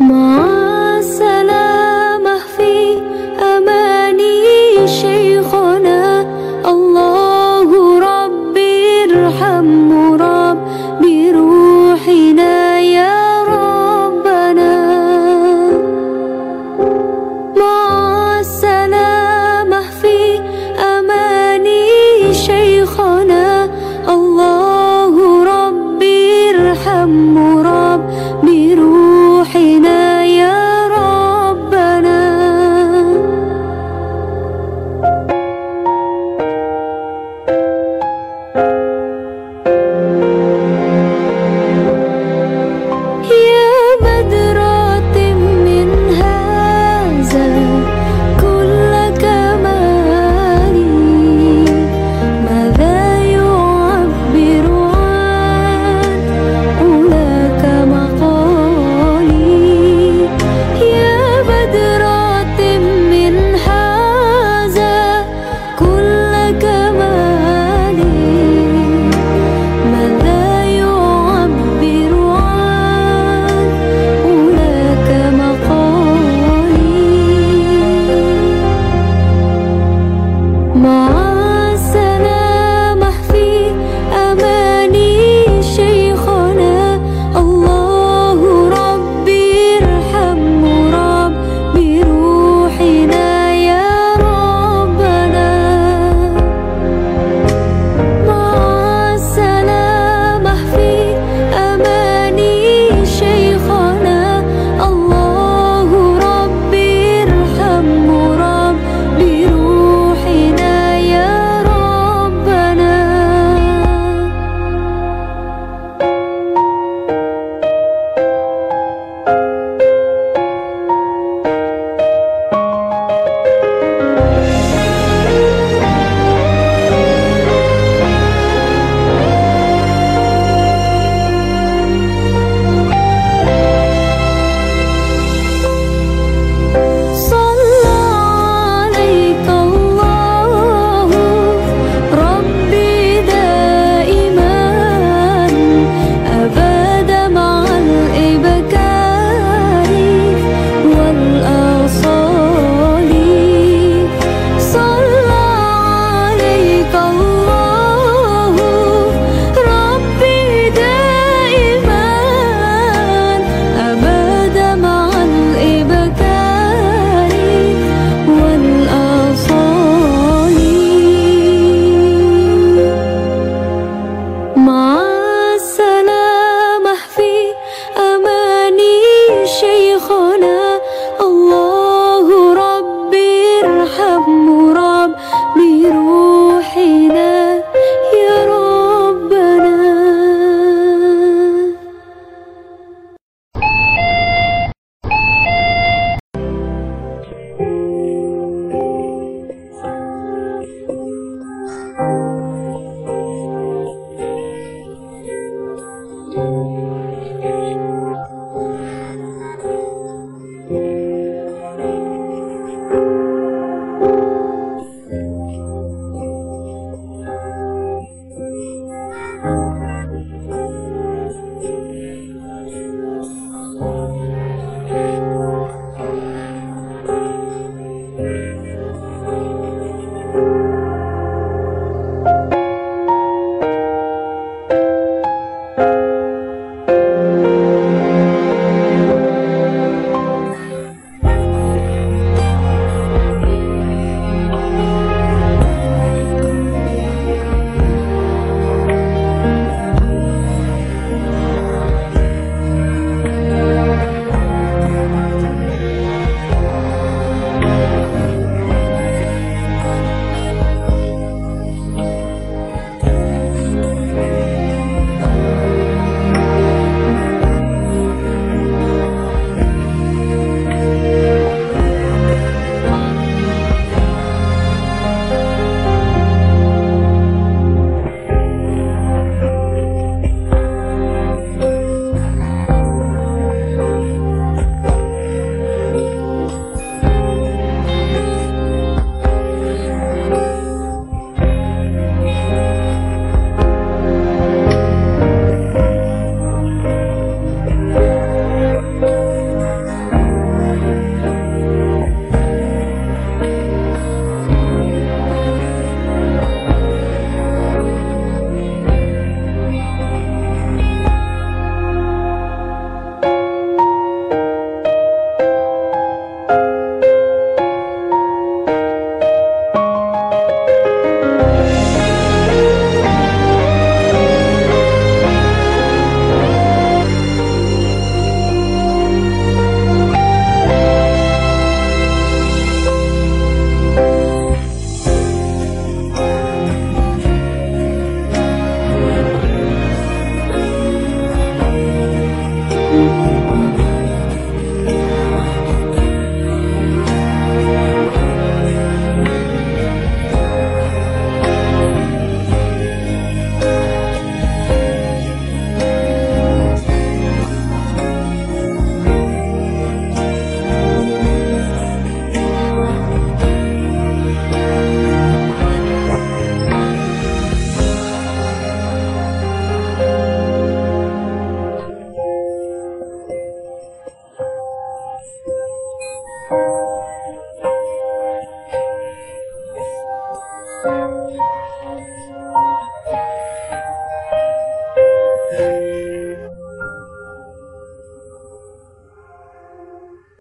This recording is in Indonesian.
Ma